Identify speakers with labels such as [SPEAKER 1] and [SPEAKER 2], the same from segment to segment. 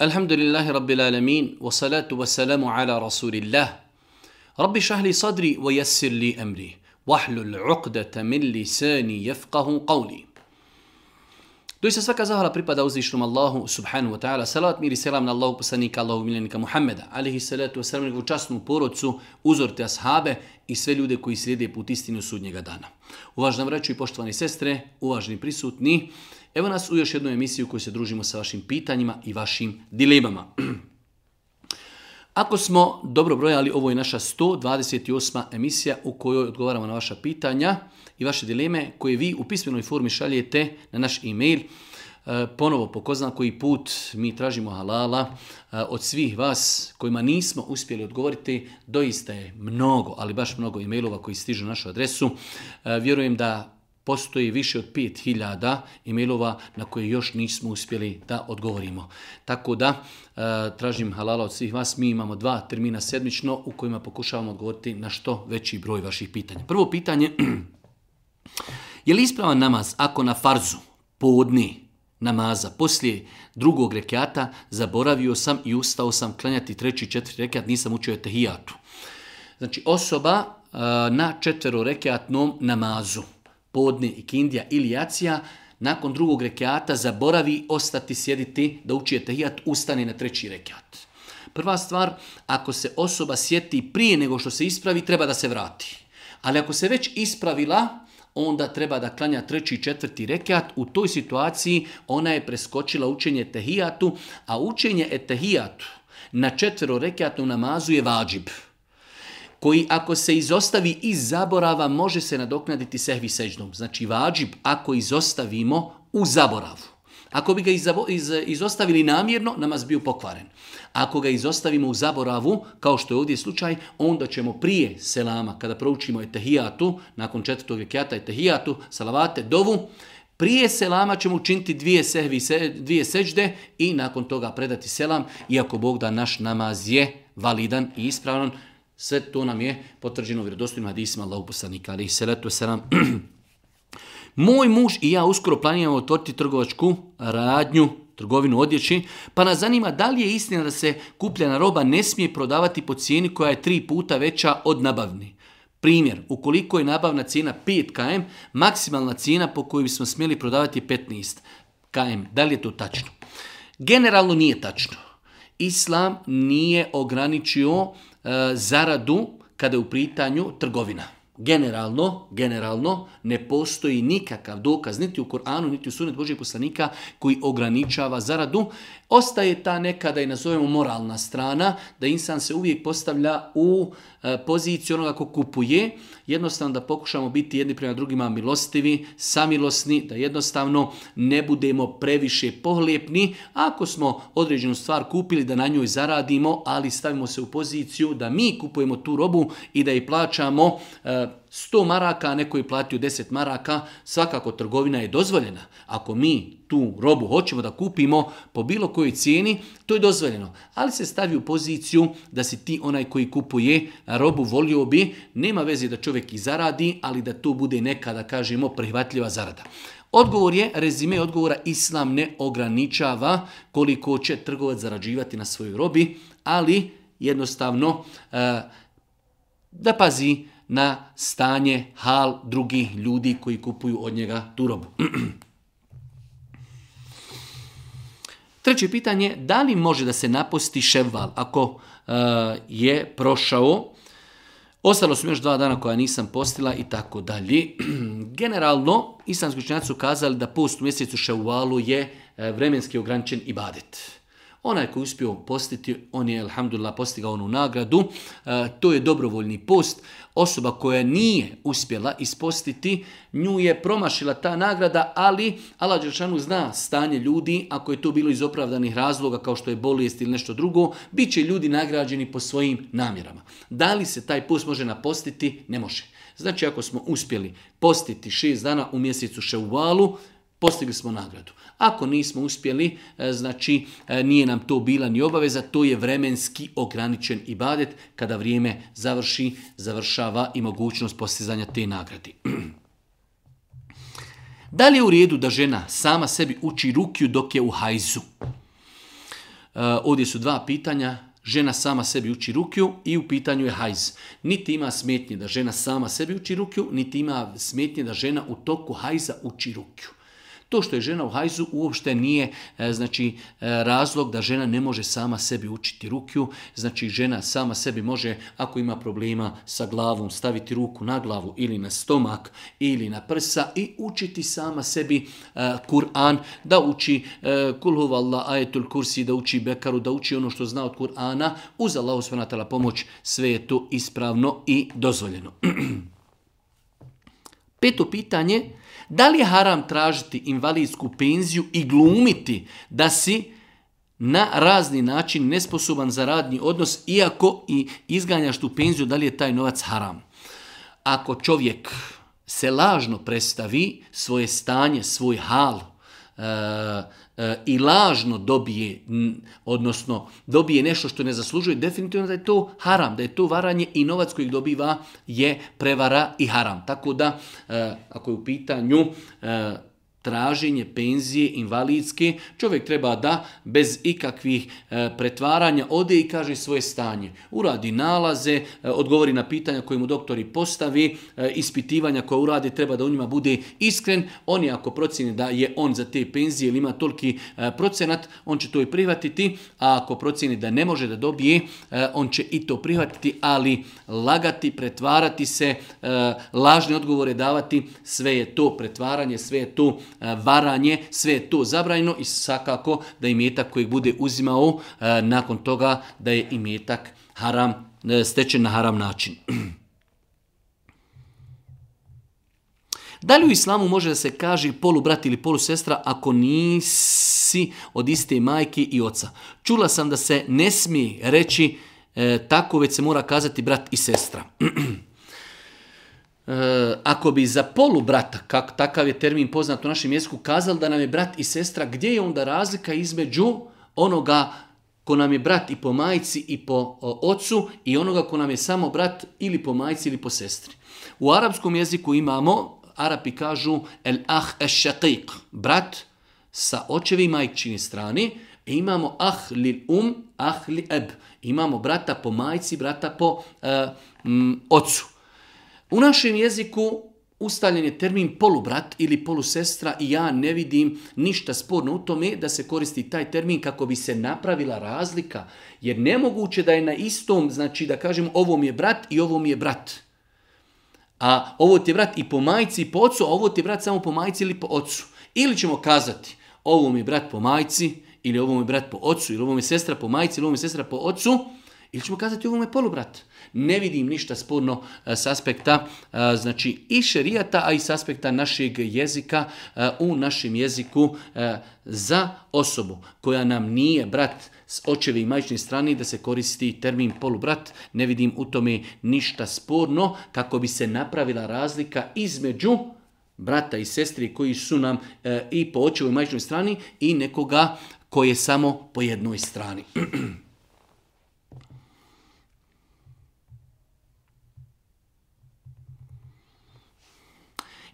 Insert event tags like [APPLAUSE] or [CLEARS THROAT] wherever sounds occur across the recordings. [SPEAKER 1] Alhamdulillahi rabbil alamin, wa salatu wa salamu ala rasulillah. Rabbi šahli sadri, wa yassir li emri, hlul uqdata min lisani jefqahu qavli. se svaka zahvala pripada uzvišnjom Allahu subhanahu wa ta'ala. Salat mir i selam na Allahu poslanika, Allahu miljenika Muhammeda, alihi salatu wa salam njegovu časnu porodcu, uzor te ashabe i sve ljude koji slijede put istinu sudnjega dana. Uvažna vraću i poštovani sestre, uvažni prisutni, Evo nas u još jednu emisiju u kojoj se družimo sa vašim pitanjima i vašim dilemama. Ako smo dobro brojali, ovo je naša 128. emisija u kojoj odgovaramo na vaša pitanja i vaše dileme koje vi u pismenoj formi šaljete na naš e-mail. E, ponovo po koji put mi tražimo halala e, od svih vas kojima nismo uspjeli odgovoriti. Doista je mnogo, ali baš mnogo e-mailova koji stižu na našu adresu. E, vjerujem da postoji više od 5000 emailova na koje još nismo uspjeli da odgovorimo. Tako da, e, tražim halala od svih vas, mi imamo dva termina sedmično u kojima pokušavamo odgovoriti na što veći broj vaših pitanja. Prvo pitanje, [CLEARS THROAT] je li ispravan namaz ako na farzu, podni, namaza, poslije drugog rekiata, zaboravio sam i ustao sam klanjati treći, četvrti rekiat, nisam učio tehijatu. Znači, osoba e, na četverorekiatnom namazu, podne Kindija ili jacija, nakon drugog rekiata zaboravi ostati sjediti da uči etehijat, ustane na treći rekiat. Prva stvar, ako se osoba sjeti prije nego što se ispravi, treba da se vrati. Ali ako se već ispravila, onda treba da klanja treći i četvrti rekiat. U toj situaciji ona je preskočila učenje tehijatu, a učenje etehijatu na četvero rekiatnom namazu je vađib koji ako se izostavi iz zaborava može se nadoknaditi sehvi seždom. Znači vađib ako izostavimo u zaboravu. Ako bi ga izostavili namjerno, namaz bio pokvaren. Ako ga izostavimo u zaboravu, kao što je ovdje slučaj, onda ćemo prije selama, kada proučimo etehijatu, nakon četvrtog rekiata etehijatu, salavate, dovu, prije selama ćemo učiniti dvije, sehvi, dvije seđde i nakon toga predati selam, iako Bog da naš namaz je validan i ispravan, sve to nam je potvrđeno vjerodostojnim hadisima Allahu poslanika ali se nam Moj muž i ja uskoro planiramo otvoriti trgovačku radnju, trgovinu odjeći, pa nas zanima da li je istina da se kupljena roba ne smije prodavati po cijeni koja je tri puta veća od nabavni. Primjer, ukoliko je nabavna cijena 5 km, maksimalna cijena po kojoj bismo smjeli prodavati je 15 km. Da li je to tačno? Generalno nije tačno. Islam nije ograničio E, zaradu kada je u pritanju trgovina. Generalno, generalno ne postoji nikakav dokaz niti u Koranu, niti u sunet Božih poslanika koji ograničava zaradu. Ostaje ta nekada i nazovemo moralna strana, da insan se uvijek postavlja u e, poziciju onoga ko kupuje, jednostavno da pokušamo biti jedni prema drugima milostivi, samilosni, da jednostavno ne budemo previše pohlepni. Ako smo određenu stvar kupili, da na njoj zaradimo, ali stavimo se u poziciju da mi kupujemo tu robu i da je plaćamo e, 100 maraka, neko je platio 10 maraka, svakako trgovina je dozvoljena. Ako mi tu robu hoćemo da kupimo po bilo kojoj cijeni, to je dozvoljeno. Ali se stavi u poziciju da si ti onaj koji kupuje robu volio bi, nema veze da čovjek i zaradi, ali da to bude neka, da kažemo, prihvatljiva zarada. Odgovor je, rezime odgovora, islam ne ograničava koliko će trgovac zarađivati na svojoj robi, ali jednostavno eh, da pazi na stanje, hal drugih ljudi koji kupuju od njega tu robu. [CLEARS THROAT] Treće pitanje, da li može da se naposti ševval ako e, je prošao, ostalo su još dva dana koja nisam postila i tako dalje. [CLEARS THROAT] Generalno, islamski činjaci su kazali da post u mjesecu ševvalu je e, vremenski ograničen i badet. Onaj koji uspio postiti, on je, alhamdulillah, postigao onu nagradu. E, to je dobrovoljni post. Osoba koja nije uspjela ispostiti, nju je promašila ta nagrada, ali Allah zna stanje ljudi, ako je to bilo iz opravdanih razloga, kao što je bolest ili nešto drugo, bit će ljudi nagrađeni po svojim namjerama. Da li se taj post može napostiti? Ne može. Znači, ako smo uspjeli postiti šest dana u mjesecu ševalu, postigli smo nagradu. Ako nismo uspjeli, e, znači e, nije nam to bila ni obaveza, to je vremenski ograničen badet kada vrijeme završi, završava i mogućnost postizanja te nagrade. [CLEARS THROAT] Da li je u redu da žena sama sebi uči rukiju dok je u hajzu? E, ovdje su dva pitanja, žena sama sebi uči rukiju i u pitanju je hajz. Niti ima smetnje da žena sama sebi uči rukiju, niti ima smetnje da žena u toku hajza uči rukiju. To što je žena u hajzu uopšte nije e, znači e, razlog da žena ne može sama sebi učiti rukju, znači žena sama sebi može ako ima problema sa glavom staviti ruku na glavu ili na stomak ili na prsa i učiti sama sebi e, Kur'an, da uči kulhuvalla ajetul kursi, da uči bekaru, da uči ono što zna od Kur'ana, uz Allahu pomoć sve je to ispravno i dozvoljeno. [CLEARS THROAT] Peto pitanje da li je haram tražiti invalidsku penziju i glumiti da si na razni način nesposoban za radni odnos, iako i izganjaš tu penziju, da li je taj novac haram? Ako čovjek se lažno predstavi svoje stanje, svoj hal, e, E, i lažno dobije, odnosno dobije nešto što ne zaslužuje, definitivno da je to haram, da je to varanje i novac kojeg dobiva je prevara i haram. Tako da, e, ako je u pitanju e, traženje penzije invalidske, čovjek treba da bez ikakvih e, pretvaranja ode i kaže svoje stanje. Uradi nalaze, e, odgovori na pitanja koje mu doktori postavi, e, ispitivanja koja uradi treba da u njima bude iskren. Oni ako procjeni da je on za te penzije ili ima toliki procenat, on će to i prihvatiti, a ako procjeni da ne može da dobije, on će i to prihvatiti, ali lagati, pretvarati se, lažne odgovore davati, sve je to pretvaranje, sve je to E, varanje, sve je to zabrajno i svakako da imetak kojeg bude uzimao e, nakon toga da je imetak haram, e, stečen na haram način. [CLEARS THROAT] Da li u islamu može da se kaže polubrat ili polu sestra ako nisi od iste majke i oca? Čula sam da se ne smije reći tako, već se mora kazati brat i sestra. [CLEARS THROAT] Eh, ako bi za polu brata, kak, takav je termin poznat u našem jeziku, kazali da nam je brat i sestra, gdje je onda razlika između onoga ko nam je brat i po majci i po ocu i onoga ko nam je samo brat ili po majci ili po sestri. U arapskom jeziku imamo, Arapi kažu el ah es brat sa očevi i majčini strani, i imamo ah li um, ah li eb. Imamo brata po majci, brata po eh, ocu. U našem jeziku ustaljen je termin polubrat ili polusestra i ja ne vidim ništa sporno u tome da se koristi taj termin kako bi se napravila razlika. Jer nemoguće da je na istom, znači da kažem ovo mi je brat i ovo mi je brat. A ovo ti je brat i po majci i po ocu, a ovo ti je brat samo po majci ili po ocu. Ili ćemo kazati ovo mi je brat po majci ili ovo mi je brat po ocu ili ovo mi je sestra po majci ili ovo mi je sestra po ocu. Ili ćemo kazati ovo mi je polubrat. Ne vidim ništa sporno e, s aspekta e, znači i šerijata, a i s aspekta našeg jezika e, u našem jeziku za osobu koja nam nije brat s očevi i majčni strani da se koristi termin polubrat. Ne vidim u tome ništa sporno kako bi se napravila razlika između brata i sestri koji su nam i po očevoj i majčnoj strani i nekoga koji je samo po jednoj strani. [CLEARS THROAT]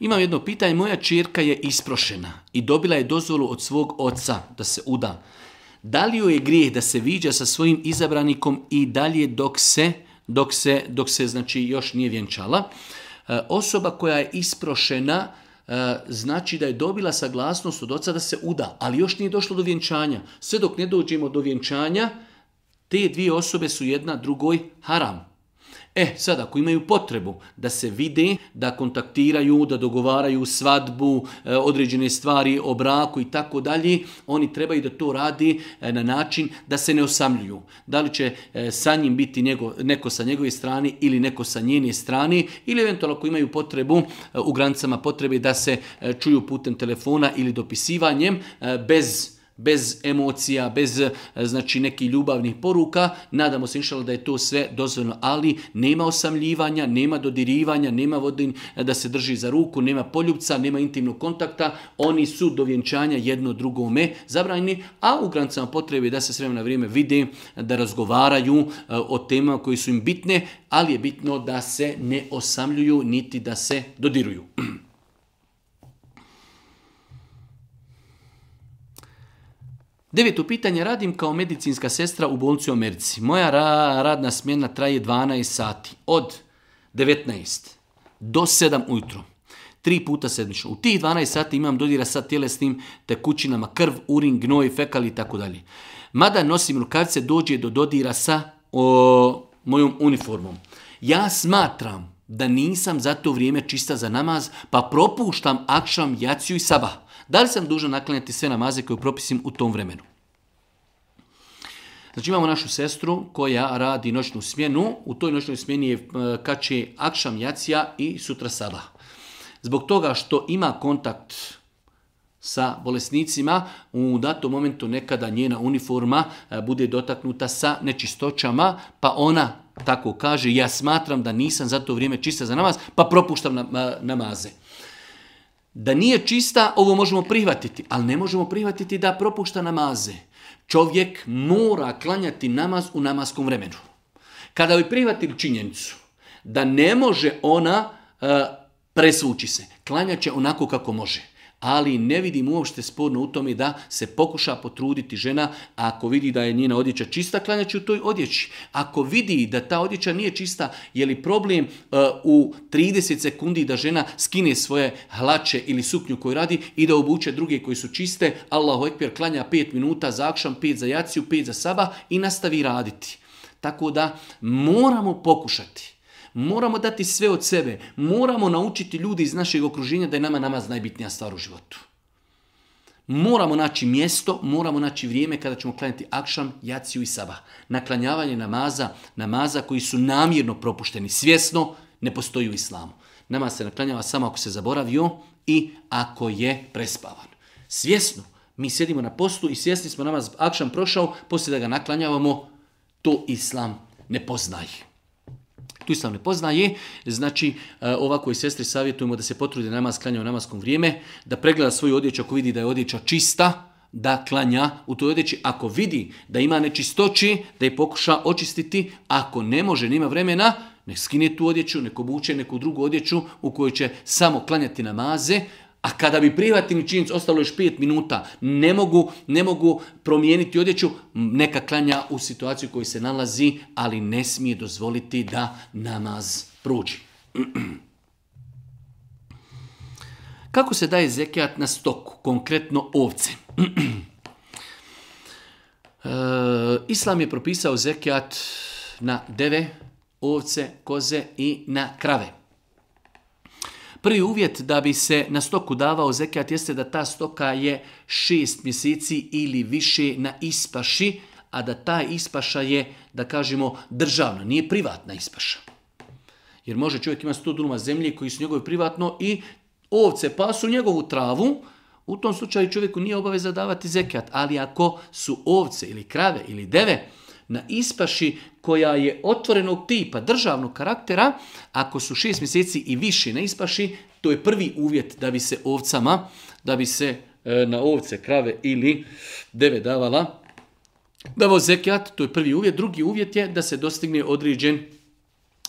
[SPEAKER 1] Imam jedno pitanje, moja čirka je isprošena i dobila je dozvolu od svog oca da se uda. Da li joj je grijeh da se viđa sa svojim izabranikom i dalje dok se, dok se, dok se znači još nije vjenčala? E, osoba koja je isprošena e, znači da je dobila saglasnost od oca da se uda, ali još nije došlo do vjenčanja. Sve dok ne dođemo do vjenčanja, te dvije osobe su jedna drugoj haram. E, sad ako imaju potrebu da se vide, da kontaktiraju, da dogovaraju svadbu, e, određene stvari o braku i tako dalje, oni trebaju da to radi e, na način da se ne osamljuju. Da li će e, sa njim biti neko sa njegove strane ili neko sa njene strane ili eventualno ako imaju potrebu u granicama potrebe da se čuju putem telefona ili dopisivanjem bez bez emocija, bez e, znači nekih ljubavnih poruka. Nadamo se išlo da je to sve dozvoljno, ali nema osamljivanja, nema dodirivanja, nema vodin e, da se drži za ruku, nema poljubca, nema intimnog kontakta. Oni su do vjenčanja jedno drugome zabranjeni, a u granicama potrebe da se s na vrijeme vide, da razgovaraju e, o tema koji su im bitne, ali je bitno da se ne osamljuju niti da se dodiruju. [CLEARS THROAT] Deveto pitanje, radim kao medicinska sestra u bolnici u Americi. Moja radna smjena traje 12 sati, od 19 do 7 ujutro. Tri puta sedmično. U tih 12 sati imam dodira sa tjelesnim tekućinama, krv, urin, gnoj, fekali i tako dalje. Mada nosim rukavice, dođe do dodira sa o, mojom uniformom. Ja smatram da nisam za to vrijeme čista za namaz, pa propuštam akšam, jaciju i sabah. Da li sam dužan naklanjati sve namaze koje propisim u tom vremenu? Znači imamo našu sestru koja radi noćnu smjenu, u toj noćnoj smjeni je e, kači akšam jacija i sutra sada. Zbog toga što ima kontakt sa bolesnicima, u datom momentu nekada njena uniforma e, bude dotaknuta sa nečistoćama, pa ona tako kaže, ja smatram da nisam za to vrijeme čista za namaz, pa propuštam e, namaze da nije čista, ovo možemo prihvatiti, ali ne možemo prihvatiti da propušta namaze. Čovjek mora klanjati namaz u namaskom vremenu. Kada bi prihvatili činjenicu da ne može ona, e, presvući se, klanjat će onako kako može ali ne vidim uopšte sporno u tome da se pokuša potruditi žena ako vidi da je njena odjeća čista, klanjaći u toj odjeći. Ako vidi da ta odjeća nije čista, je li problem uh, u 30 sekundi da žena skine svoje hlače ili suknju koju radi i da obuče druge koji su čiste, Allahu ekber klanja 5 minuta, za akšan, 5 za jaciju, 5 za saba i nastavi raditi. Tako da moramo pokušati Moramo dati sve od sebe. Moramo naučiti ljudi iz našeg okruženja da je nama namaz najbitnija stvar u životu. Moramo naći mjesto, moramo naći vrijeme kada ćemo klanjati akšam, jaciju i saba. Naklanjavanje namaza, namaza koji su namjerno propušteni, svjesno, ne postoji u islamu. Nama se naklanjava samo ako se zaboravio i ako je prespavan. Svjesno, mi sjedimo na postu i svjesni smo namaz akšam prošao, poslije da ga naklanjavamo, to islam ne poznaje tu islam ne poznaje, znači e, ovako i sestri savjetujemo da se potrude namaz, klanja u namaskom vrijeme, da pregleda svoju odjeću ako vidi da je odjeća čista, da klanja u toj odjeći. Ako vidi da ima nečistoći, da je pokuša očistiti, ako ne može, nema vremena, nek skine tu odjeću, nek obuče neku drugu odjeću u kojoj će samo klanjati namaze, a kada bi privatni činjic ostalo još 5 minuta, ne mogu, ne mogu promijeniti odjeću, neka klanja u situaciju koji se nalazi, ali ne smije dozvoliti da namaz pruđi. [CLEARS THROAT] Kako se daje zekijat na stoku, konkretno ovce? [CLEARS THROAT] E, Islam je propisao zekijat na deve, ovce, koze i na krave. Prvi uvjet da bi se na stoku davao zekijat jeste da ta stoka je šest mjeseci ili više na ispaši, a da ta ispaša je, da kažemo, državna, nije privatna ispaša. Jer može čovjek imati 100 druma zemlje koji su njegove privatno i ovce pasu njegovu travu, u tom slučaju čovjeku nije obaveza davati zekijat, ali ako su ovce ili krave ili deve, na ispaši koja je otvorenog tipa, državnog karaktera, ako su šest mjeseci i više na ispaši, to je prvi uvjet da bi se ovcama, da bi se e, na ovce, krave ili deve davala, davo zekijat, to je prvi uvjet. Drugi uvjet je da se dostigne određen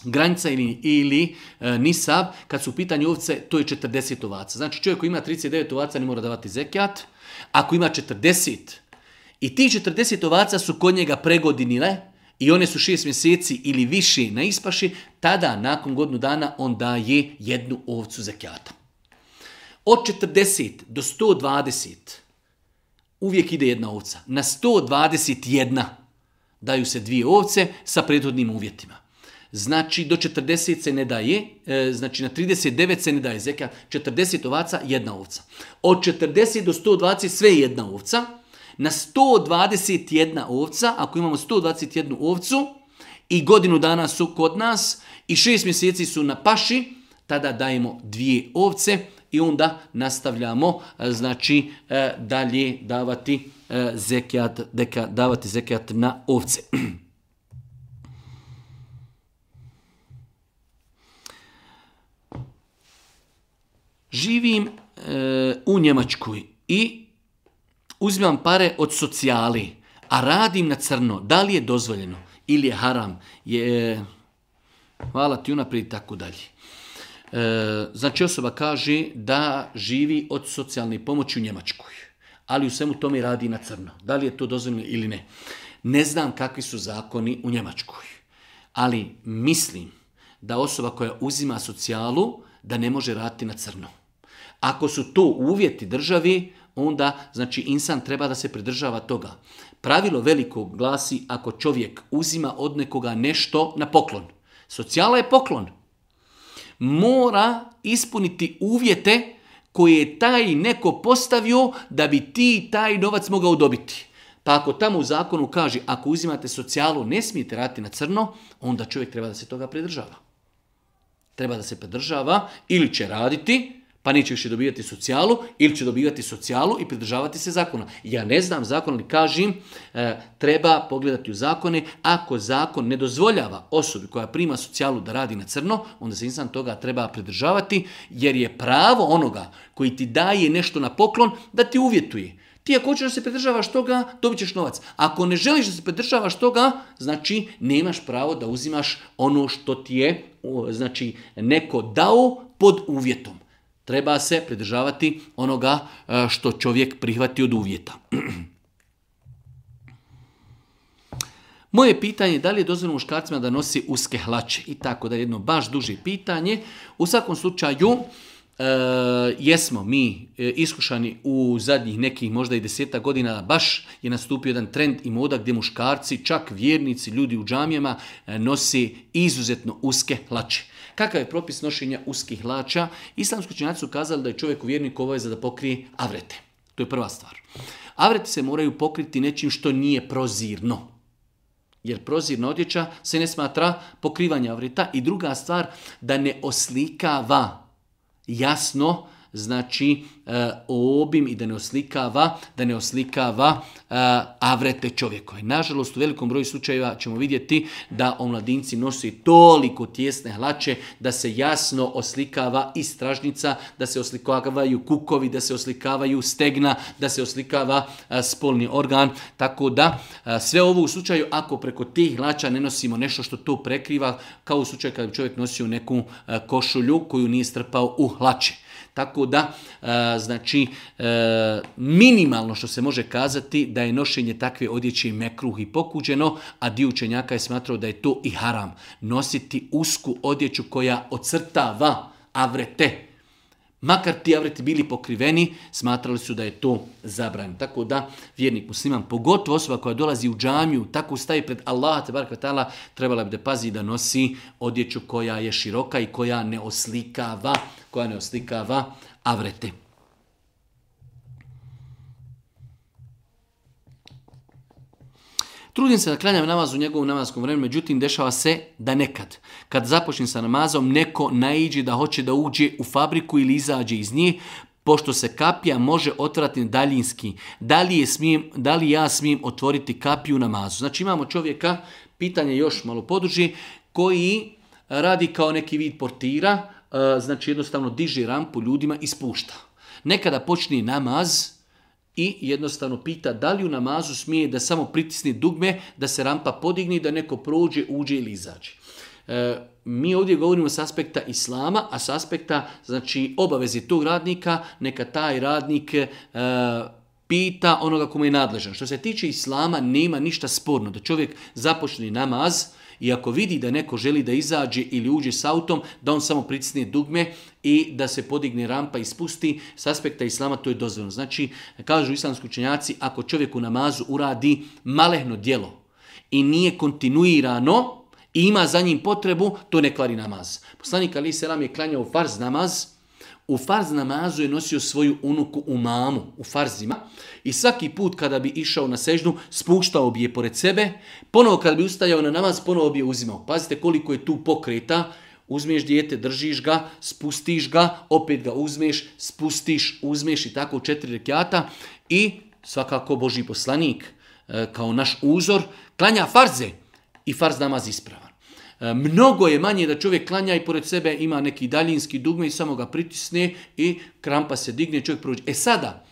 [SPEAKER 1] granica ili, ili e, nisab, kad su u pitanju ovce, to je 40 ovaca. Znači čovjek koji ima 39 ovaca ne mora davati zekijat, ako ima 40 i ti 40 ovaca su kod njega pregodinile i one su 6 mjeseci ili više na ispaši, tada nakon godinu dana on daje jednu ovcu zekijata. Od 40 do 120 uvijek ide jedna ovca. Na 121 daju se dvije ovce sa prethodnim uvjetima. Znači do 40 se ne daje, e, znači na 39 se ne daje zekat, 40 ovaca jedna ovca. Od 40 do 120 sve jedna ovca, na 121 ovca, ako imamo 121 ovcu i godinu dana su kod nas i šest mjeseci su na paši, tada dajemo dvije ovce i onda nastavljamo e, znači e, dalje davati e, zekijat, davati zekijat na ovce. [CLEARS THROAT] Živim u Njemačkoj i uzimam pare od socijali, a radim na crno, da li je dozvoljeno ili je haram, je, hvala ti unaprijed i tako dalje. E, znači osoba kaže da živi od socijalne pomoći u Njemačkoj, ali u svemu tome radi na crno. Da li je to dozvoljeno ili ne? Ne znam kakvi su zakoni u Njemačkoj, ali mislim da osoba koja uzima socijalu da ne može raditi na crno. Ako su to uvjeti državi, onda znači insan treba da se pridržava toga. Pravilo velikog glasi ako čovjek uzima od nekoga nešto na poklon. Socijala je poklon. Mora ispuniti uvjete koje je taj neko postavio da bi ti taj novac mogao dobiti. Pa ako tamo u zakonu kaže ako uzimate socijalu ne smijete raditi na crno, onda čovjek treba da se toga pridržava. Treba da se pridržava ili će raditi pa neće više dobivati socijalu ili će dobivati socijalu i pridržavati se zakona. Ja ne znam zakon, ali kažem, e, treba pogledati u zakone. Ako zakon ne dozvoljava osobi koja prima socijalu da radi na crno, onda se insan toga treba pridržavati jer je pravo onoga koji ti daje nešto na poklon da ti uvjetuje. Ti ako hoćeš da se pridržavaš toga, dobit ćeš novac. Ako ne želiš da se pridržavaš toga, znači nemaš pravo da uzimaš ono što ti je znači, neko dao pod uvjetom. Treba se pridržavati onoga e, što čovjek prihvati od uvjeta. [CLEARS THROAT] Moje pitanje je da li je dozvoljeno muškarcima da nosi uske hlače i tako da je jedno baš duže pitanje. U svakom slučaju, e, jesmo mi e, iskušani u zadnjih nekih možda i deseta godina, baš je nastupio jedan trend i moda gdje muškarci, čak vjernici, ljudi u džamijama nosi izuzetno uske hlače. Kakav je propis nošenja uskih hlača? Islamski učenjaci su kazali da je čovjek vjernik ovaj za da pokrije avrete. To je prva stvar. Avreti se moraju pokriti nečim što nije prozirno. Jer prozirna odjeća se ne smatra pokrivanja avreta. I druga stvar, da ne oslikava jasno znači eh, obim i da ne oslikava, da ne oslikava eh, avrete čovjekove. Nažalost, u velikom broju slučajeva ćemo vidjeti da omladinci nosi toliko tjesne hlače da se jasno oslikava i stražnica, da se oslikavaju kukovi, da se oslikavaju stegna, da se oslikava eh, spolni organ. Tako da sve ovo u slučaju ako preko tih hlača ne nosimo nešto što to prekriva, kao u slučaju kada bi čovjek nosio neku košulju koju nije strpao u hlače. Tako da, e, znači, e, minimalno što se može kazati da je nošenje takve odjeće mekruh i pokuđeno, a dio učenjaka je smatrao da je to i haram. Nositi usku odjeću koja ocrtava avrete, Makar ti avreti bili pokriveni, smatrali su da je to zabranjeno. Tako da vjernik musliman, pogotovo osoba koja dolazi u džamiju, tako staje pred Allaha te barakatala, trebala bi da pazi da nosi odjeću koja je široka i koja ne oslikava, koja ne oslikava avrete. Trudim se da klanjam namaz u njegovom namazskom vremenu, međutim dešava se da nekad, kad započnem sa namazom, neko naiđe da hoće da uđe u fabriku ili izađe iz nje, pošto se kapija može otvrati daljinski. Da li, smijem, da li ja smijem otvoriti kapiju namazu? Znači imamo čovjeka, pitanje još malo podruži, koji e, radi kao neki vid portira, e, znači jednostavno diži rampu ljudima i spušta. Nekada počne namaz, i jednostavno pita da li u namazu smije da samo pritisni dugme, da se rampa podigni da neko prođe, uđe ili izađe. E, mi ovdje govorimo s aspekta islama, a s aspekta znači, obaveze tog radnika, neka taj radnik e, pita onoga kome je nadležan. Što se tiče islama, nema ništa sporno da čovjek započne namaz, i ako vidi da neko želi da izađe ili uđe s autom, da on samo pritisne dugme i da se podigne rampa i spusti, s aspekta islama to je dozvoljeno. Znači, kažu islamski učenjaci, ako čovjek u namazu uradi malehno djelo i nije kontinuirano i ima za njim potrebu, to ne kvari namaz. Poslanik Ali Selam je klanjao farz namaz, u farz namazu je nosio svoju unuku u mamu, u farzima, i svaki put kada bi išao na sežnu, spuštao bi je pored sebe, ponovo kada bi ustajao na namaz, ponovo bi je uzimao. Pazite koliko je tu pokreta, uzmeš dijete, držiš ga, spustiš ga, opet ga uzmeš, spustiš, uzmeš i tako četiri rekiata i svakako Boži poslanik e, kao naš uzor klanja farze i farz namaz isprava. E, mnogo je manje da čovjek klanja i pored sebe ima neki daljinski dugme i samo ga pritisne i krampa se digne, čovjek prođe. E sada,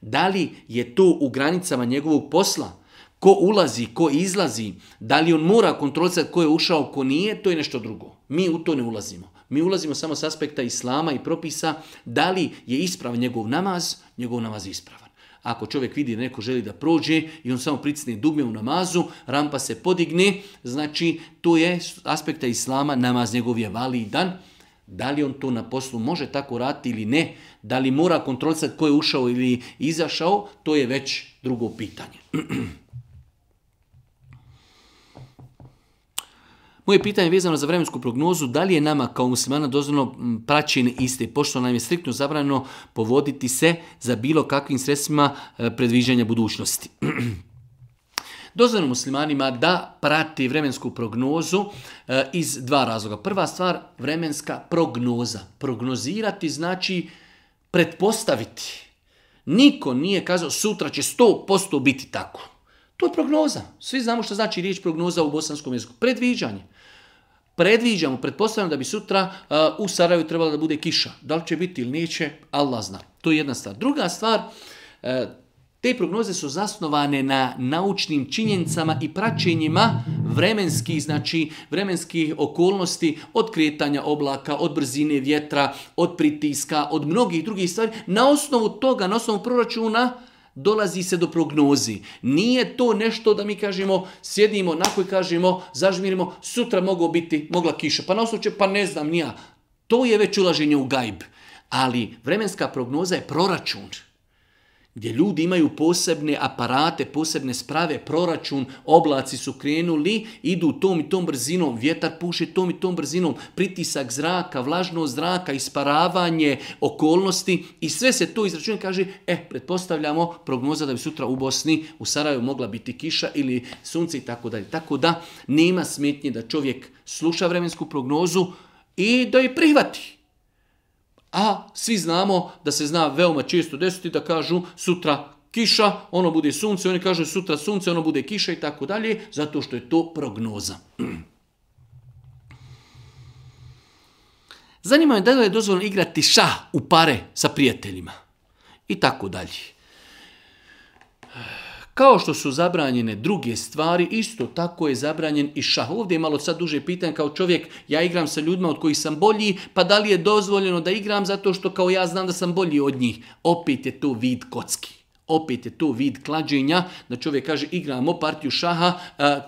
[SPEAKER 1] da li je to u granicama njegovog posla? Ko ulazi, ko izlazi, da li on mora kontrolisati ko je ušao, ko nije, to je nešto drugo. Mi u to ne ulazimo. Mi ulazimo samo s aspekta islama i propisa da li je isprav njegov namaz, njegov namaz isprav. Ako čovjek vidi da neko želi da prođe i on samo pricne dugme u namazu, rampa se podigne, znači to je aspekta islama, namaz njegov je validan. Da li on to na poslu može tako raditi ili ne, da li mora kontrolisati ko je ušao ili izašao, to je već drugo pitanje. [CLEARS THROAT] Moje pitanje je vezano za vremensku prognozu, da li je nama kao muslimana dozvoljeno praćenje iste, pošto nam je striktno zabrano povoditi se za bilo kakvim sredstvima e, predviđanja budućnosti. [CLEARS THROAT] Dozvoljeno muslimanima da prati vremensku prognozu e, iz dva razloga. Prva stvar, vremenska prognoza. Prognozirati znači pretpostaviti. Niko nije kazao sutra će 100% biti tako. To je prognoza. Svi znamo što znači riječ prognoza u bosanskom jeziku. Predviđanje. Predviđamo, pretpostavljam da bi sutra uh, u Sarajevu trebala da bude kiša. Da li će biti ili neće, Allah zna. To je jedna stvar. Druga stvar, uh, te prognoze su zasnovane na naučnim činjenicama i praćenjima vremenskih, znači vremenskih okolnosti od kretanja oblaka, od brzine vjetra, od pritiska, od mnogih drugih stvari. Na osnovu toga, na osnovu proračuna, dolazi se do prognozi. Nije to nešto da mi kažemo, sjedimo, nakon i kažemo, zažmirimo, sutra mogu biti, mogla kiša. Pa na osnovu pa ne znam, nija. To je već ulaženje u gajb. Ali vremenska prognoza je proračun gdje ljudi imaju posebne aparate, posebne sprave, proračun, oblaci su krenuli, idu tom i tom brzinom, vjetar puše tom i tom brzinom, pritisak zraka, vlažnost zraka, isparavanje okolnosti i sve se to izračuje kaže, e, pretpostavljamo prognoza da bi sutra u Bosni, u Saraju mogla biti kiša ili sunce i tako dalje. Tako da nema smetnje da čovjek sluša vremensku prognozu i da je prihvati. A svi znamo da se zna veoma često desiti da kažu sutra kiša, ono bude sunce, oni kažu sutra sunce, ono bude kiša i tako dalje, zato što je to prognoza. [CLEARS THROAT] Zanima me da li je dozvoljeno igrati ša u pare sa prijateljima i tako dalje. Kao što su zabranjene druge stvari, isto tako je zabranjen i šah. Ovdje je malo sad duže pitan kao čovjek, ja igram sa ljudima od kojih sam bolji, pa da li je dozvoljeno da igram zato što kao ja znam da sam bolji od njih? Opet je to vid kocki. Opet je to vid klađenja, da čovjek kaže igramo partiju šaha,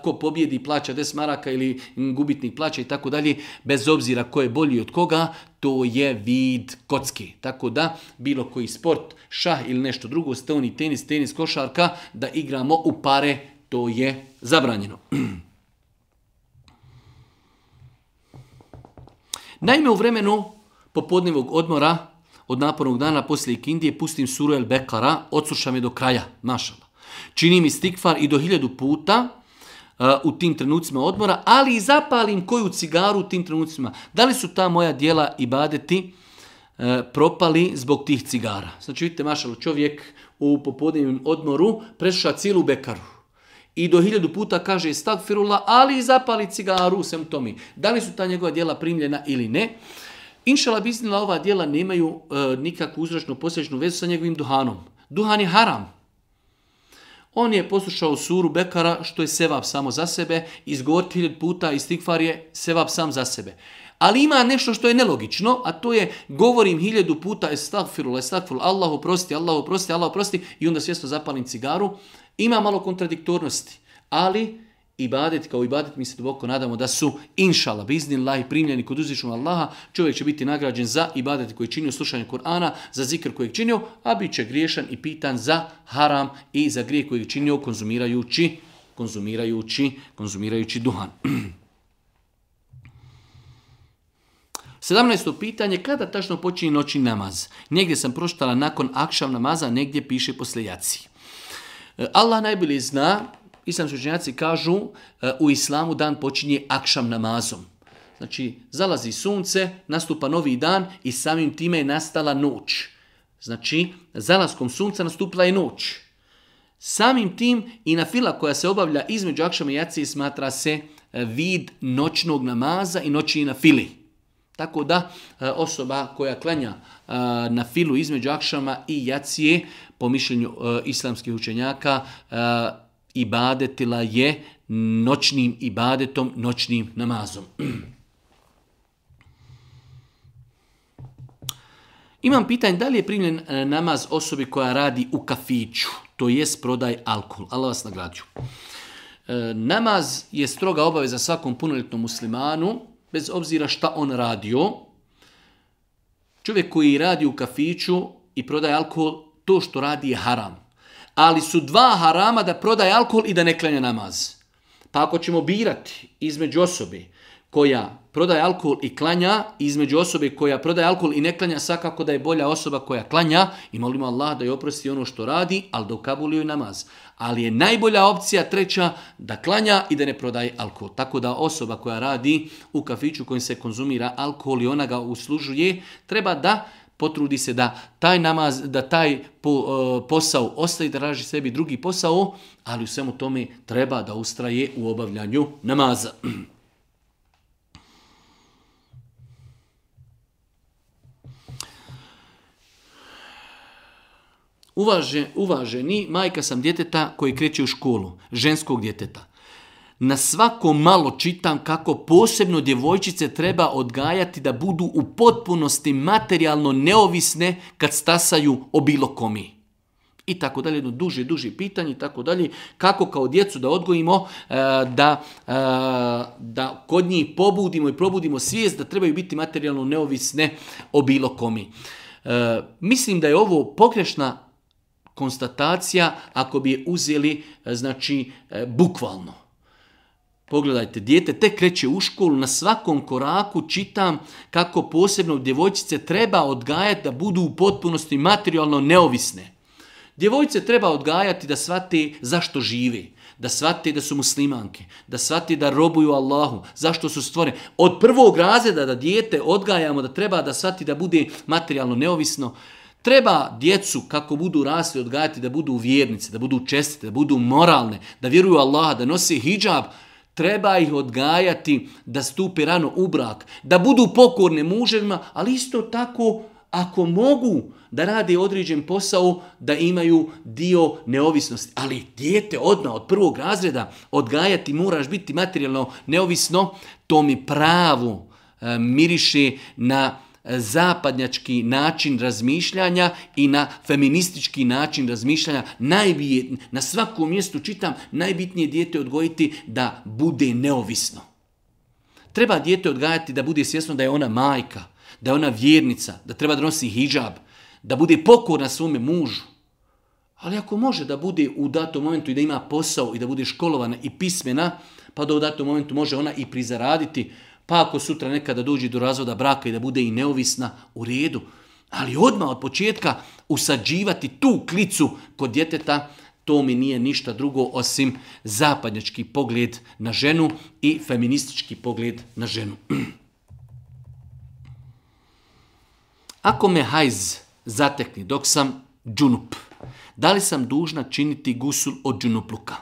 [SPEAKER 1] ko pobjedi plaća des maraka ili gubitnik plaća i tako dalje, bez obzira ko je bolji od koga, to je vid kocki. Tako da, bilo koji sport, šah ili nešto drugo, stoni, tenis, tenis, košarka, da igramo u pare, to je zabranjeno. [CLEARS THROAT] Naime, u vremenu popodnevog odmora od napornog dana poslije Kindije pustim suru Bekara, odslušam je do kraja, mašala. mi stikfar i do hiljadu puta uh, u tim trenucima odmora, ali i zapalim koju cigaru u tim trenucima. Da li su ta moja dijela i badeti uh, propali zbog tih cigara? Znači vidite mašalo, čovjek u popodnevnom odmoru prešao cijelu bekaru i do hiljadu puta kaže stakfirula, ali i zapali cigaru u tomi. Da li su ta njegova dijela primljena ili ne? Inšala biznila ova djela nemaju e, nikakvu uzračnu posljedičnu vezu sa njegovim duhanom. Duhan je haram. On je poslušao suru Bekara, što je sevap samo za sebe, izgovoriti hiljad puta i stikvar je sevap sam za sebe. Ali ima nešto što je nelogično, a to je govorim hiljadu puta estagfirullah, estagfirullah, Allah oprosti, Allah oprosti, Allah oprosti i onda svjesno zapalim cigaru. Ima malo kontradiktornosti, ali ibadet, kao ibadet mi se duboko nadamo da su inšala, biznin i primljeni kod uzvišnog Allaha, čovjek će biti nagrađen za ibadet koji je činio slušanje Kur'ana, za zikr koji je činio, a bit će griješan i pitan za haram i za grije koji činio konzumirajući, konzumirajući, konzumirajući duhan. 17. [CLEARS THROAT] pitanje, kada tačno počinje noći namaz? Negdje sam proštala nakon akšav namaza, negdje piše poslijaci. E, Allah najbolje zna islamski učenjaci kažu e, u islamu dan počinje akšam namazom. Znači, zalazi sunce, nastupa novi dan i samim time je nastala noć. Znači, zalaskom sunca nastupila je noć. Samim tim i na fila koja se obavlja između akšama i jacije smatra se e, vid noćnog namaza i noći na fili. Tako da e, osoba koja klanja na filu između akšama i jacije, po mišljenju islamskih učenjaka, ibadetila je noćnim ibadetom, noćnim namazom. [CLEARS THROAT] Imam pitanje, da li je primljen e, namaz osobi koja radi u kafiću, to jest prodaj alkohol. Allah vas nagrađu. E, namaz je stroga obaveza svakom punoljetnom muslimanu, bez obzira šta on radio. Čovjek koji radi u kafiću i prodaje alkohol, to što radi je haram ali su dva harama da prodaje alkohol i da ne klanja namaz. Pa ako ćemo birati između osobe koja prodaje alkohol i klanja, između osobe koja prodaje alkohol i ne klanja, svakako da je bolja osoba koja klanja i molimo Allah da je oprosti ono što radi, ali da ukabulio namaz. Ali je najbolja opcija treća da klanja i da ne prodaje alkohol. Tako da osoba koja radi u kafiću kojim se konzumira alkohol i ona ga uslužuje, treba da potrudi se da taj namaz, da taj e, posao ostaje, da raži sebi drugi posao, ali u svemu tome treba da ustraje u obavljanju namaza. Uvaže, uvaženi, majka sam djeteta koji kreće u školu, ženskog djeteta na svako malo čitam kako posebno djevojčice treba odgajati da budu u potpunosti materijalno neovisne kad stasaju o bilo komi. I tako dalje, jedno duže, duže pitanje i tako dalje, kako kao djecu da odgojimo, e, da, e, da kod njih pobudimo i probudimo svijest da trebaju biti materijalno neovisne o bilo komi. E, mislim da je ovo pokrešna konstatacija ako bi je uzeli znači bukvalno. Pogledajte, dijete tek kreće u školu, na svakom koraku čitam kako posebno djevojčice treba odgajati da budu u potpunosti materijalno neovisne. Djevojce treba odgajati da shvate zašto žive, da shvate da su muslimanke, da shvate da robuju Allahu, zašto su stvorene. Od prvog razreda da dijete odgajamo, da treba da shvati da bude materijalno neovisno, Treba djecu, kako budu rasli, odgajati da budu vjernice, da budu čestite, da budu moralne, da vjeruju Allaha, da nose hijab, Treba ih odgajati da stupe rano u brak, da budu pokorne muževima, ali isto tako ako mogu da rade određen posao, da imaju dio neovisnosti. Ali dijete odmah od prvog razreda odgajati moraš biti materijalno neovisno, to mi pravo e, miriše na zapadnjački način razmišljanja i na feministički način razmišljanja. najbitnije, na svakom mjestu čitam najbitnije dijete odgojiti da bude neovisno. Treba dijete odgajati da bude svjesno da je ona majka, da je ona vjernica, da treba da nosi hijab, da bude pokorna svome mužu. Ali ako može da bude u datom momentu i da ima posao i da bude školovana i pismena, pa da u datom momentu može ona i prizaraditi, pa ako sutra nekada dođe do razvoda braka i da bude i neovisna u redu, ali odmah od početka usađivati tu klicu kod djeteta, to mi nije ništa drugo osim zapadnjački pogled na ženu i feministički pogled na ženu. [CLEARS THROAT] Ako me hajz zatekni dok sam džunup, da li sam dužna činiti gusul od džunupluka?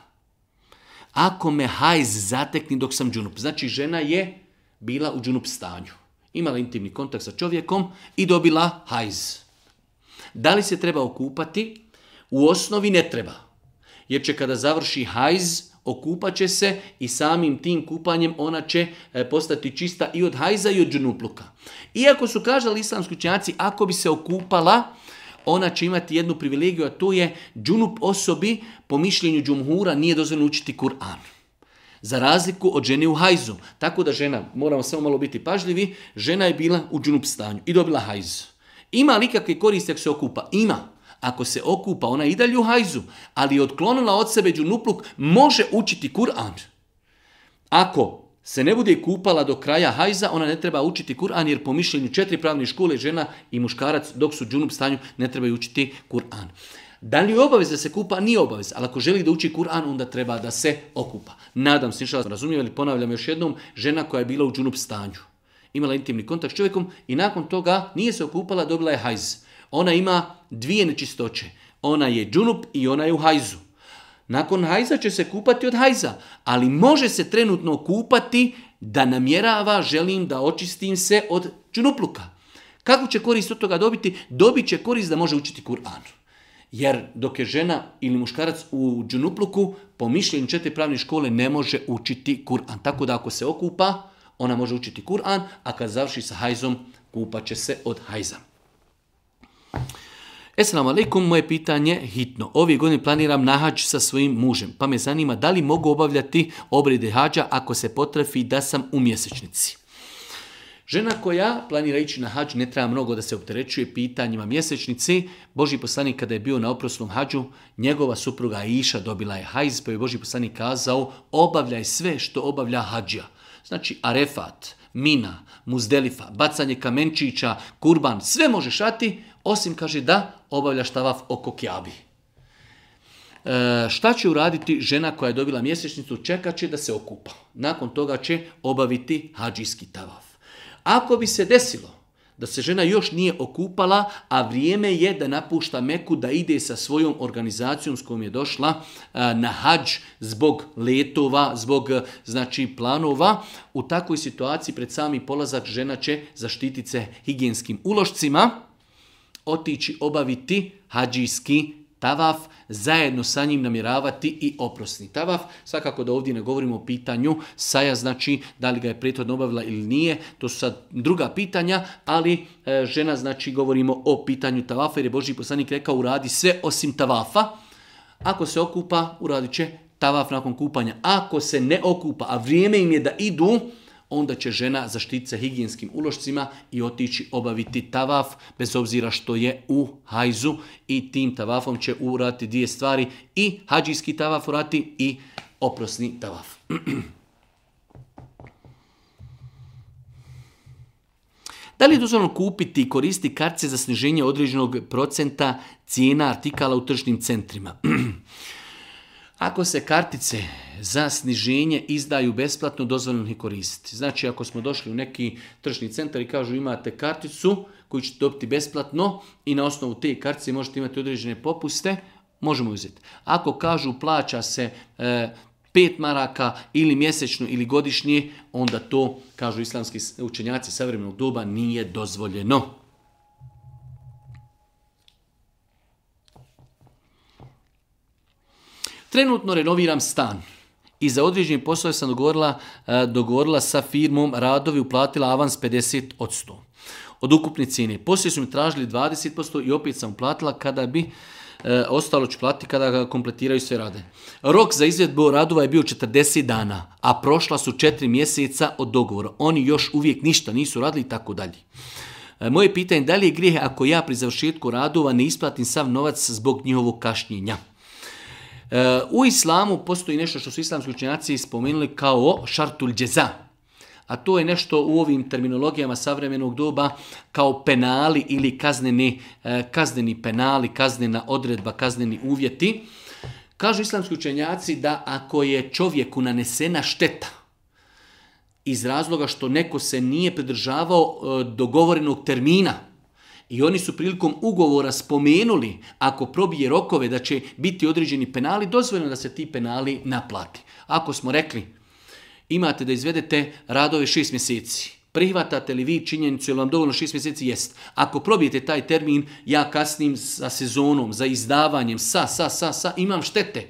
[SPEAKER 1] Ako me hajz zatekni dok sam džunup, znači žena je bila u džunup stanju. Imala intimni kontakt sa čovjekom i dobila hajz. Da li se treba okupati? U osnovi ne treba. Jer će kada završi hajz, okupat će se i samim tim kupanjem ona će e, postati čista i od hajza i od džunupluka. Iako su kažali islamski učenjaci, ako bi se okupala, ona će imati jednu privilegiju, a to je džunup osobi, po mišljenju džumhura, nije dozvoljeno učiti Kur'an. Za razliku od žene u hajzu. Tako da žena, moramo samo malo biti pažljivi, žena je bila u džunup stanju i dobila hajzu. Ima li kakve koriste ako se okupa? Ima. Ako se okupa, ona je i dalje u hajzu, ali je otklonila od sebe džunupluk, može učiti Kur'an. Ako se ne bude kupala do kraja hajza, ona ne treba učiti Kur'an, jer po mišljenju četiri pravne škole žena i muškarac dok su u džunup stanju ne trebaju učiti Kur'an. Da li je obaveza se kupa? Nije obavez. Ali ako želi da uči Kur'an, onda treba da se okupa. Nadam se, razumio, ali ponavljam još jednom, žena koja je bila u džunup stanju. Imala intimni kontakt s čovjekom i nakon toga nije se okupala, dobila je hajz. Ona ima dvije nečistoće. Ona je džunup i ona je u hajzu. Nakon hajza će se kupati od hajza, ali može se trenutno kupati da namjerava, želim da očistim se od džunupluka. Kako će korist od toga dobiti? Dobit će korist da može učiti Kur'anu. Jer dok je žena ili muškarac u džunupluku, po mišljenju četiri pravne škole ne može učiti Kur'an. Tako da ako se okupa, ona može učiti Kur'an, a kad završi sa hajzom, kupat će se od hajza. Esalamu alaikum, moje pitanje hitno. Ove godine planiram nahađ sa svojim mužem, pa me zanima da li mogu obavljati obrede hađa ako se potrefi da sam u mjesečnici. Žena koja planira ići na hađ ne treba mnogo da se opterećuje pitanjima mjesečnici. Boži poslanik kada je bio na oprosnom hađu, njegova supruga Iša dobila je hajz, pa je Boži poslanik kazao obavljaj sve što obavlja hađa. Znači arefat, mina, muzdelifa, bacanje kamenčića, kurban, sve može šati, osim kaže da obavljaš tavaf oko kjabi. E, šta će uraditi žena koja je dobila mjesečnicu? Čekat će da se okupa. Nakon toga će obaviti hađijski tavaf. Ako bi se desilo da se žena još nije okupala, a vrijeme je da napušta Meku, da ide sa svojom organizacijom s kojom je došla eh, na hađ zbog letova, zbog eh, znači planova. U takvoj situaciji pred sami polazak žena će zaštititi se higijenskim ulošcima, otići obaviti hađijski tavaf, zajedno sa njim namjeravati i oprosni tavaf. Svakako da ovdje ne govorimo o pitanju saja, znači da li ga je prethodno obavila ili nije, to su sad druga pitanja, ali e, žena znači govorimo o pitanju tavafa jer je Boži poslanik rekao uradi sve osim tavafa. Ako se okupa, uradit će tavaf nakon kupanja. Ako se ne okupa, a vrijeme im je da idu, onda će žena zaštiti se higijenskim ulošcima i otići obaviti tavaf, bez obzira što je u hajzu i tim tavafom će urati dvije stvari i hađijski tavaf urati i oprosni tavaf. [CLEARS THROAT] Da li je dozvoljno kupiti i koristiti kartice za sniženje određenog procenta cijena artikala u tržnim centrima? [CLEARS THROAT] Ako se kartice za sniženje izdaju besplatno, dozvoljeno ih koristiti. Znači, ako smo došli u neki tržni centar i kažu imate karticu koju ćete dobiti besplatno i na osnovu te kartice možete imati određene popuste, možemo uzeti. Ako kažu plaća se e, pet maraka ili mjesečno ili godišnje, onda to, kažu islamski učenjaci savremenog doba, nije dozvoljeno. Trenutno renoviram stan i za određenje poslove sam dogovorila, e, dogovorila sa firmom radovi, uplatila avans 50% od ukupne cijene. Poslije su mi tražili 20% i opet sam uplatila kada bi e, ostalo ću platiti kada ga kompletiraju sve rade. Rok za izvedbu radova je bio 40 dana, a prošla su 4 mjeseca od dogovora. Oni još uvijek ništa nisu radili i tako dalje. E, moje pitanje je da li je grijeh ako ja pri završetku radova ne isplatim sav novac zbog njihovog kašnjenja? U islamu postoji nešto što su islamski učenjaci spomenuli kao šartul džeza. A to je nešto u ovim terminologijama savremenog doba kao penali ili kazneni, e, kazneni penali, kaznena odredba, kazneni uvjeti. Kažu islamski učenjaci da ako je čovjeku nanesena šteta, iz razloga što neko se nije pridržavao e, dogovorenog termina, i oni su prilikom ugovora spomenuli ako probije rokove da će biti određeni penali, dozvoljeno da se ti penali naplati. Ako smo rekli imate da izvedete radove šest mjeseci, prihvatate li vi činjenicu, jel vam dovoljno šest mjeseci? Jest. Ako probijete taj termin, ja kasnim sa sezonom, za izdavanjem, sa, sa, sa, sa, imam štete.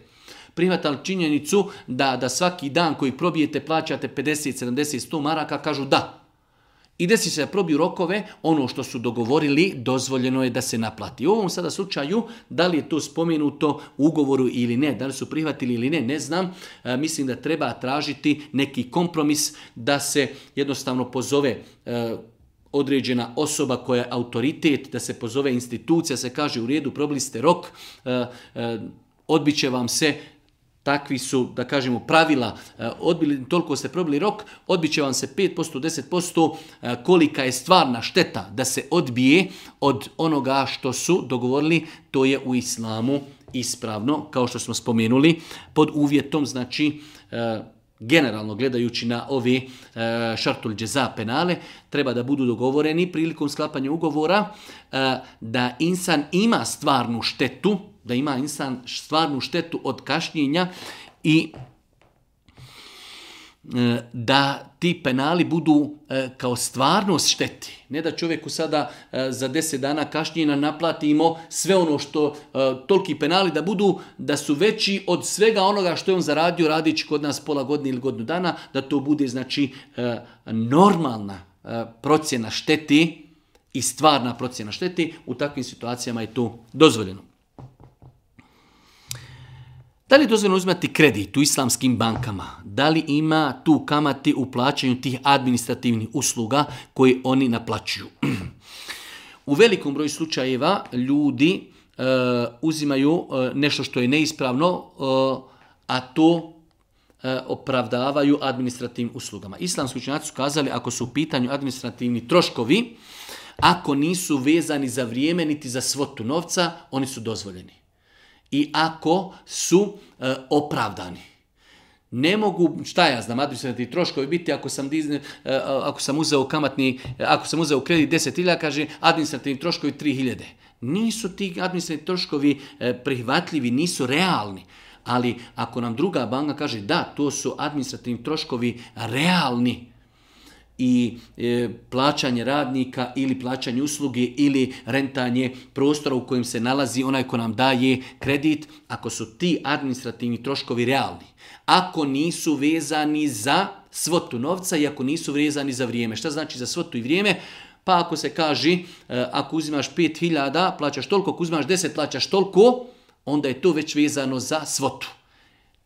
[SPEAKER 1] li činjenicu da, da svaki dan koji probijete plaćate 50, 70, 100 maraka, kažu da i desi se da probiju rokove, ono što su dogovorili dozvoljeno je da se naplati. U ovom sada slučaju, da li je to spomenuto u ugovoru ili ne, da li su prihvatili ili ne, ne znam. E, mislim da treba tražiti neki kompromis da se jednostavno pozove e, određena osoba koja je autoritet, da se pozove institucija, se kaže u redu, probili ste rok, e, e odbit će vam se takvi su, da kažemo, pravila, e, odbili, toliko ste probili rok, odbit će vam se 5%, 10%, e, kolika je stvarna šteta da se odbije od onoga što su dogovorili, to je u islamu ispravno, kao što smo spomenuli, pod uvjetom, znači, e, generalno gledajući na ove šartul penale, treba da budu dogovoreni prilikom sklapanja ugovora da insan ima stvarnu štetu da ima insan stvarnu štetu od kašnjenja i e, da ti penali budu e, kao stvarnost šteti. Ne da čovjeku sada e, za deset dana kašnjenja naplatimo sve ono što toliki penali da budu, da su veći od svega onoga što je on zaradio radići kod nas pola godine ili godinu dana, da to bude znači normalna procjena šteti i stvarna procjena šteti. U takvim situacijama je to dozvoljeno. Da li je dozvoljeno uzimati kredit u islamskim bankama? Da li ima tu kamati u plaćanju tih administrativnih usluga koje oni naplaćuju? [CLEARS THROAT] u velikom broju slučajeva ljudi e, uzimaju e, nešto što je neispravno, e, a to opravdavaju administrativnim uslugama. Islamski učenjaci su kazali ako su u pitanju administrativni troškovi, ako nisu vezani za vrijeme niti za svotu novca, oni su dozvoljeni. I ako su e, opravdani. Ne mogu, šta ja znam, administrativni troškovi biti ako sam, dizne, ako sam uzeo kamatni, ako sam uzeo kredit 10.000, kaže administrativni troškovi 3.000. Nisu ti administrativni troškovi e, prihvatljivi, nisu realni. Ali ako nam druga banka kaže da, to su administrativni troškovi realni, i e, plaćanje radnika ili plaćanje usluge ili rentanje prostora u kojem se nalazi onaj ko nam daje kredit, ako su ti administrativni troškovi realni, ako nisu vezani za svotu novca i ako nisu vezani za vrijeme. Šta znači za svotu i vrijeme? Pa ako se kaže, e, ako uzimaš 5000, plaćaš toliko, ako uzimaš 10, plaćaš toliko, onda je to već vezano za svotu.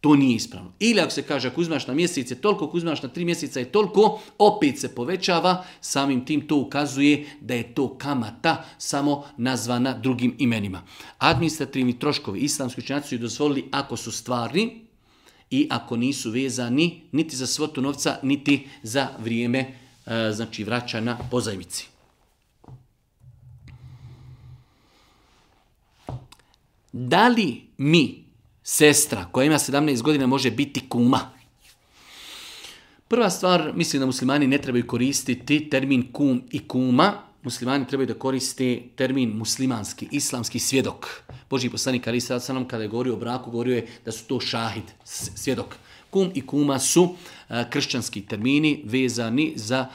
[SPEAKER 1] To nije ispravno. Ili ako se kaže, ako uzmaš na mjesec je toliko, ako uzmaš na tri mjeseca je toliko, opet se povećava, samim tim to ukazuje da je to kamata samo nazvana drugim imenima. Administrativni troškovi islamski učenjaci su dozvolili ako su stvarni i ako nisu vezani niti za svotu novca, niti za vrijeme e, znači vraća na pozajmici. Da li mi sestra koja ima 17 godina može biti kuma. Prva stvar, mislim da muslimani ne trebaju koristiti termin kum i kuma. Muslimani trebaju da koriste termin muslimanski, islamski svjedok. Boži poslanik Ali Sadsanom kada je govorio o braku, govorio je da su to šahid, svjedok. Kum i kuma su kršćanski termini vezani za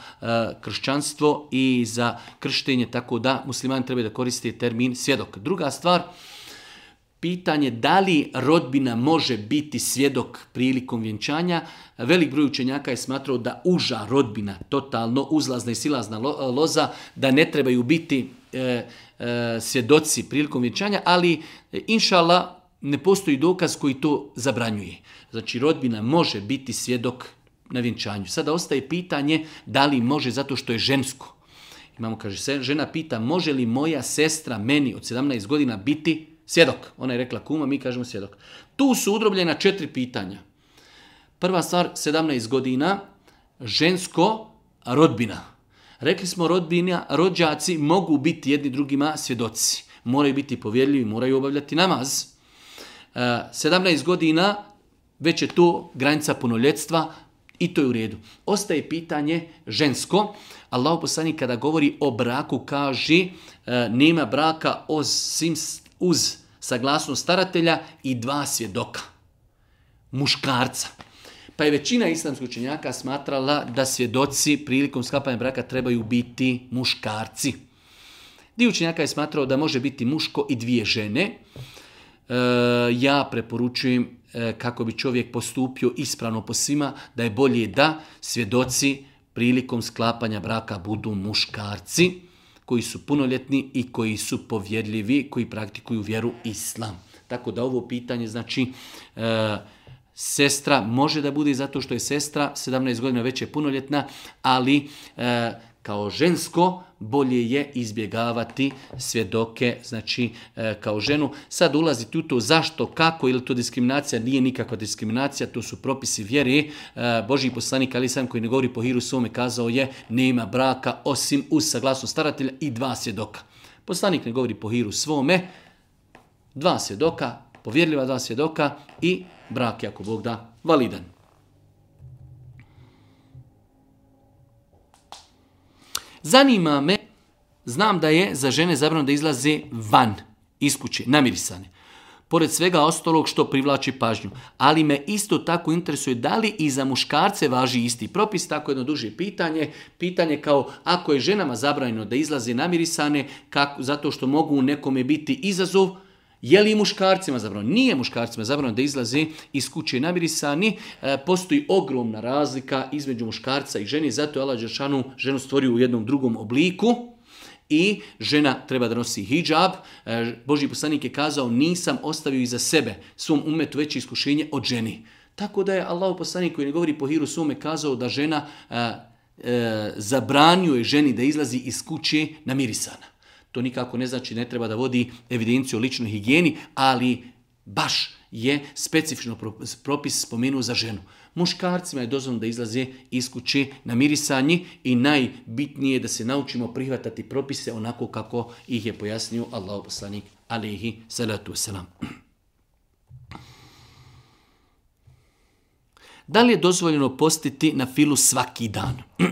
[SPEAKER 1] kršćanstvo i za krštenje, tako da muslimani trebaju da koriste termin svjedok. Druga stvar, pitanje da li rodbina može biti svjedok prilikom vjenčanja. Velik broj učenjaka je smatrao da uža rodbina, totalno uzlazna i silazna loza, da ne trebaju biti e, e svjedoci prilikom vjenčanja, ali e, inšala ne postoji dokaz koji to zabranjuje. Znači rodbina može biti svjedok na vjenčanju. Sada ostaje pitanje da li može zato što je žensko. Imamo, kaže, žena pita, može li moja sestra meni od 17 godina biti svjedok. Ona je rekla kuma, mi kažemo svjedok. Tu su udrobljena četiri pitanja. Prva stvar, 17 godina, žensko, rodbina. Rekli smo rodbina, rođaci mogu biti jedni drugima svjedoci. Moraju biti povjerljivi, moraju obavljati namaz. 17 e, godina, već je to granica punoljetstva i to je u redu. Ostaje pitanje žensko. Allah poslani kada govori o braku kaže nema braka osim uz saglasnost staratelja i dva svjedoka, muškarca. Pa je većina islamskih učenjaka smatrala da svjedoci prilikom sklapanja braka trebaju biti muškarci. Dio učenjaka je smatrao da može biti muško i dvije žene. E, ja preporučujem e, kako bi čovjek postupio ispravno po svima, da je bolje da svjedoci prilikom sklapanja braka budu muškarci koji su punoljetni i koji su povjerljivi, koji praktikuju vjeru islam. Tako da ovo pitanje, znači, e, sestra može da bude zato što je sestra, 17 godina već je punoljetna, ali e, kao žensko bolje je izbjegavati svjedoke znači e, kao ženu. Sad ulaziti u to zašto, kako ili to diskriminacija nije nikakva diskriminacija, to su propisi vjere. E, Boži poslanik Ali Sam koji ne govori po hiru svome kazao je nema braka osim uz saglasnost staratelja i dva svjedoka. Poslanik ne govori po hiru svome, dva svjedoka, povjerljiva dva svjedoka i brak je ako Bog da validan. Zanima me, znam da je za žene zabrano da izlaze van iz kuće, namirisane. Pored svega ostalog što privlači pažnju. Ali me isto tako interesuje da li i za muškarce važi isti propis, tako jedno duže pitanje. Pitanje kao ako je ženama zabranjeno da izlaze namirisane kako, zato što mogu u nekome biti izazov, je li muškarcima zabrano? Nije muškarcima zabrano da izlazi iz kuće namirisani. E, postoji ogromna razlika između muškarca i žene. Zato je Allah Đeršanu ženu stvorio u jednom drugom obliku. I žena treba da nosi hijab. E, Boži poslanik je kazao nisam ostavio iza sebe svom umetu veće iskušenje od ženi. Tako da je Allah poslanik koji ne govori po hiru sume kazao da žena e, e, zabranjuje ženi da izlazi iz kuće namirisana. To nikako ne znači ne treba da vodi evidenciju o ličnoj higijeni, ali baš je specifično propis spomenuo za ženu. Muškarcima je dozvoljeno da izlaze iz kuće na mirisanji i najbitnije je da se naučimo prihvatati propise onako kako ih je pojasnio Allah poslanik alihi salatu wasalam. Da li je dozvoljeno postiti na filu svaki dan? [CLEARS THROAT]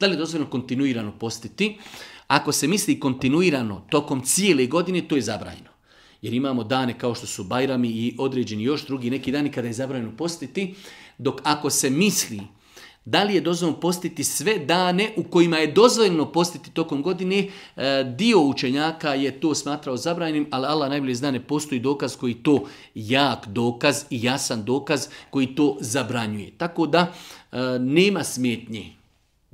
[SPEAKER 1] da li je dozvoljeno kontinuirano postiti? Ako se misli kontinuirano tokom cijele godine, to je zabrajno. Jer imamo dane kao što su Bajrami i određeni još drugi neki dani kada je zabrajno postiti, dok ako se misli da li je dozvoljeno postiti sve dane u kojima je dozvoljeno postiti tokom godine, e, dio učenjaka je to smatrao zabranjenim, ali Allah najbolje zna ne postoji dokaz koji to jak dokaz i jasan dokaz koji to zabranjuje. Tako da e, nema smetnje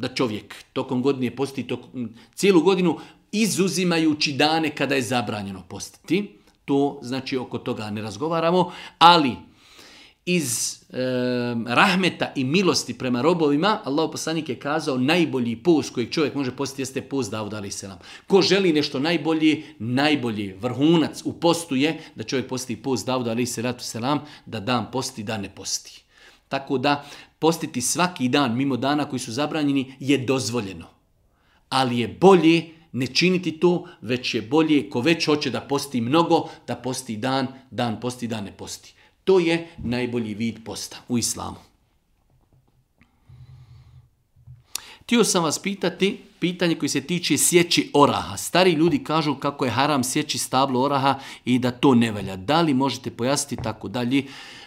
[SPEAKER 1] da čovjek tokom godine posti tokom, cijelu godinu izuzimajući dane kada je zabranjeno postiti. To znači oko toga ne razgovaramo, ali iz e, rahmeta i milosti prema robovima, Allah poslanik je kazao najbolji post kojeg čovjek može postiti jeste post Davuda ali selam. Ko želi nešto najbolji, najbolji vrhunac u postu je da čovjek posti post se ali selam, da dan posti, da ne posti. Tako da postiti svaki dan mimo dana koji su zabranjeni je dozvoljeno. Ali je bolje ne činiti to, već je bolje ko već hoće da posti mnogo, da posti dan, dan posti, dan ne posti. To je najbolji vid posta u islamu. Htio sam vas pitati, pitanje koji se tiče sjeći oraha. Stari ljudi kažu kako je haram sjeći stablo oraha i da to ne valja. Da li možete pojasniti tako dalje?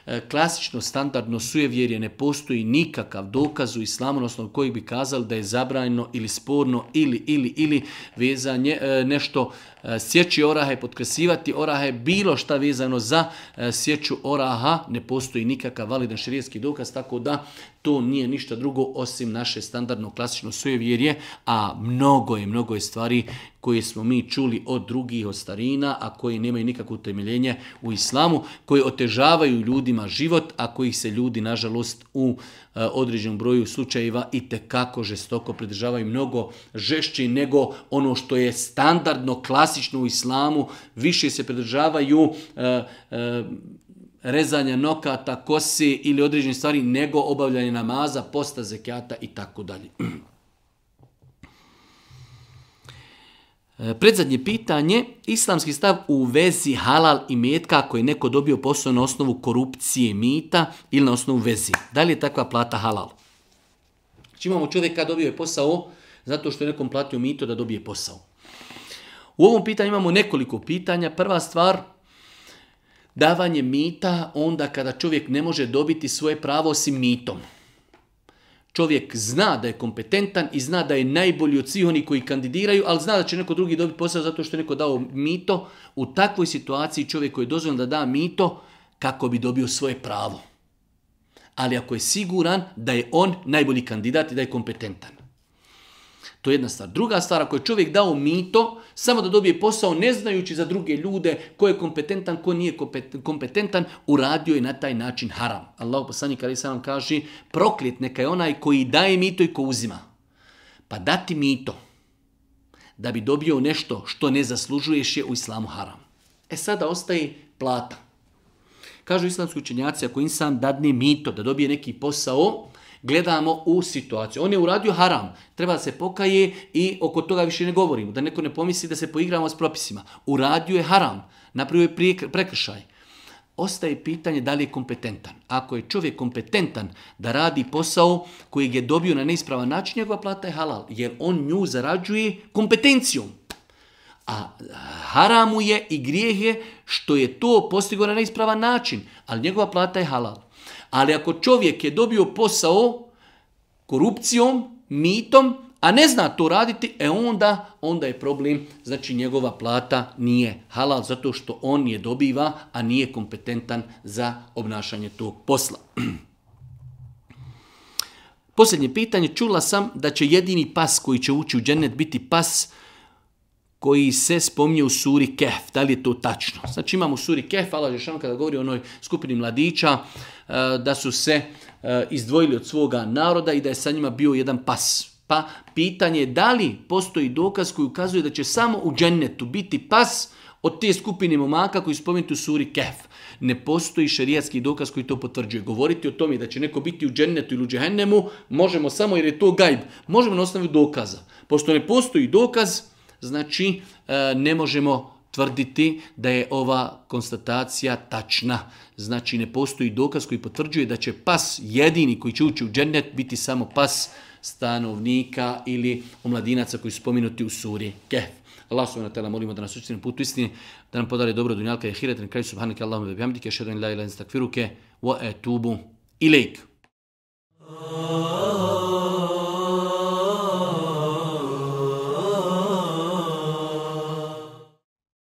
[SPEAKER 1] E, klasično standardno sujevjerje ne postoji nikakav dokaz u islamu, osnovu koji bi kazali da je zabranjeno ili sporno ili, ili, ili vezanje e, nešto E, sjeći orahe, potkresivati orahe, bilo šta vezano za e, sjeću oraha, ne postoji nikakav validan širijski dokaz, tako da to nije ništa drugo osim naše standardno klasično sujevjerje, a mnogo je, mnogo je stvari koje smo mi čuli od drugih, od starina, a koji nemaju nikakvo temeljenje u islamu, koji otežavaju ljudima život, a kojih se ljudi, nažalost, u Eh, određenom broju slučajeva i kako žestoko pridržavaju mnogo žešći nego ono što je standardno klasično u islamu više se pridržavaju e, e, rezanja nokata, kosi ili određenih stvari nego obavljanje namaza, posta, zekijata i tako dalje. [CLEARS THROAT] E, predzadnje pitanje, islamski stav u vezi halal i metka koji je neko dobio posao na osnovu korupcije mita ili na osnovu vezi. Da li je takva plata halal? Či znači, imamo čovjeka dobio je posao zato što je nekom platio mito da dobije posao. U ovom pitanju imamo nekoliko pitanja. Prva stvar, davanje mita onda kada čovjek ne može dobiti svoje pravo osim mitom. Čovjek zna da je kompetentan i zna da je najbolji od svih onih koji kandidiraju, ali zna da će neko drugi dobiti posao zato što je neko dao mito. U takvoj situaciji čovjek koji je dozvoljen da da mito kako bi dobio svoje pravo. Ali ako je siguran da je on najbolji kandidat i da je kompetentan. To je jedna stvar. Druga stvar, ako je čovjek dao mito, samo da dobije posao ne znajući za druge ljude ko je kompetentan, ko nije kompetentan, uradio je na taj način haram. Allah poslanik ali sam kaže, proklet neka je onaj koji daje mito i ko uzima. Pa dati mito da bi dobio nešto što ne zaslužuješ je u islamu haram. E sada ostaje plata. Kažu islamski učenjaci, ako insan dadne mito da dobije neki posao, gledamo u situaciju. On je uradio haram, treba da se pokaje i oko toga više ne govorimo, da neko ne pomisli da se poigramo s propisima. Uradio je haram, napravio je prekršaj. Ostaje pitanje da li je kompetentan. Ako je čovjek kompetentan da radi posao kojeg je dobio na neispravan način, njegova plata je halal, jer on nju zarađuje kompetencijom. A haramu je i grijeh je što je to postigo na neispravan način, ali njegova plata je halal. Ali ako čovjek je dobio posao korupcijom, mitom, a ne zna to raditi, e onda, onda je problem, znači njegova plata nije halal zato što on je dobiva, a nije kompetentan za obnašanje tog posla. [CLEARS THROAT] Posljednje pitanje, čula sam da će jedini pas koji će ući u džennet biti pas koji se spominje u suri Kef. Da li je to tačno? Znači imamo suri Kef, Allah Žešan kada govori o onoj skupini mladića, e, da su se e, izdvojili od svoga naroda i da je sa njima bio jedan pas. Pa pitanje je da li postoji dokaz koji ukazuje da će samo u džennetu biti pas od te skupine momaka koji spominju u suri Kef. Ne postoji šerijatski dokaz koji to potvrđuje. Govoriti o tome da će neko biti u džennetu ili u džehennemu možemo samo jer je to gajb. Možemo na osnovu dokaza. Pošto ne postoji dokaz, znači e, ne možemo tvrditi da je ova konstatacija tačna. Znači ne postoji dokaz koji potvrđuje da će pas jedini koji će ući u džennet biti samo pas stanovnika ili omladinaca koji su spomenuti u suri ke Allah subhanahu wa ta'ala molimo da nas učini putu istine, da nam podari dobro dunjalka i hiret, na kraju Allahumma wa bihamdike, ashhadu an la ilaha wa etubu ilaik. Oh.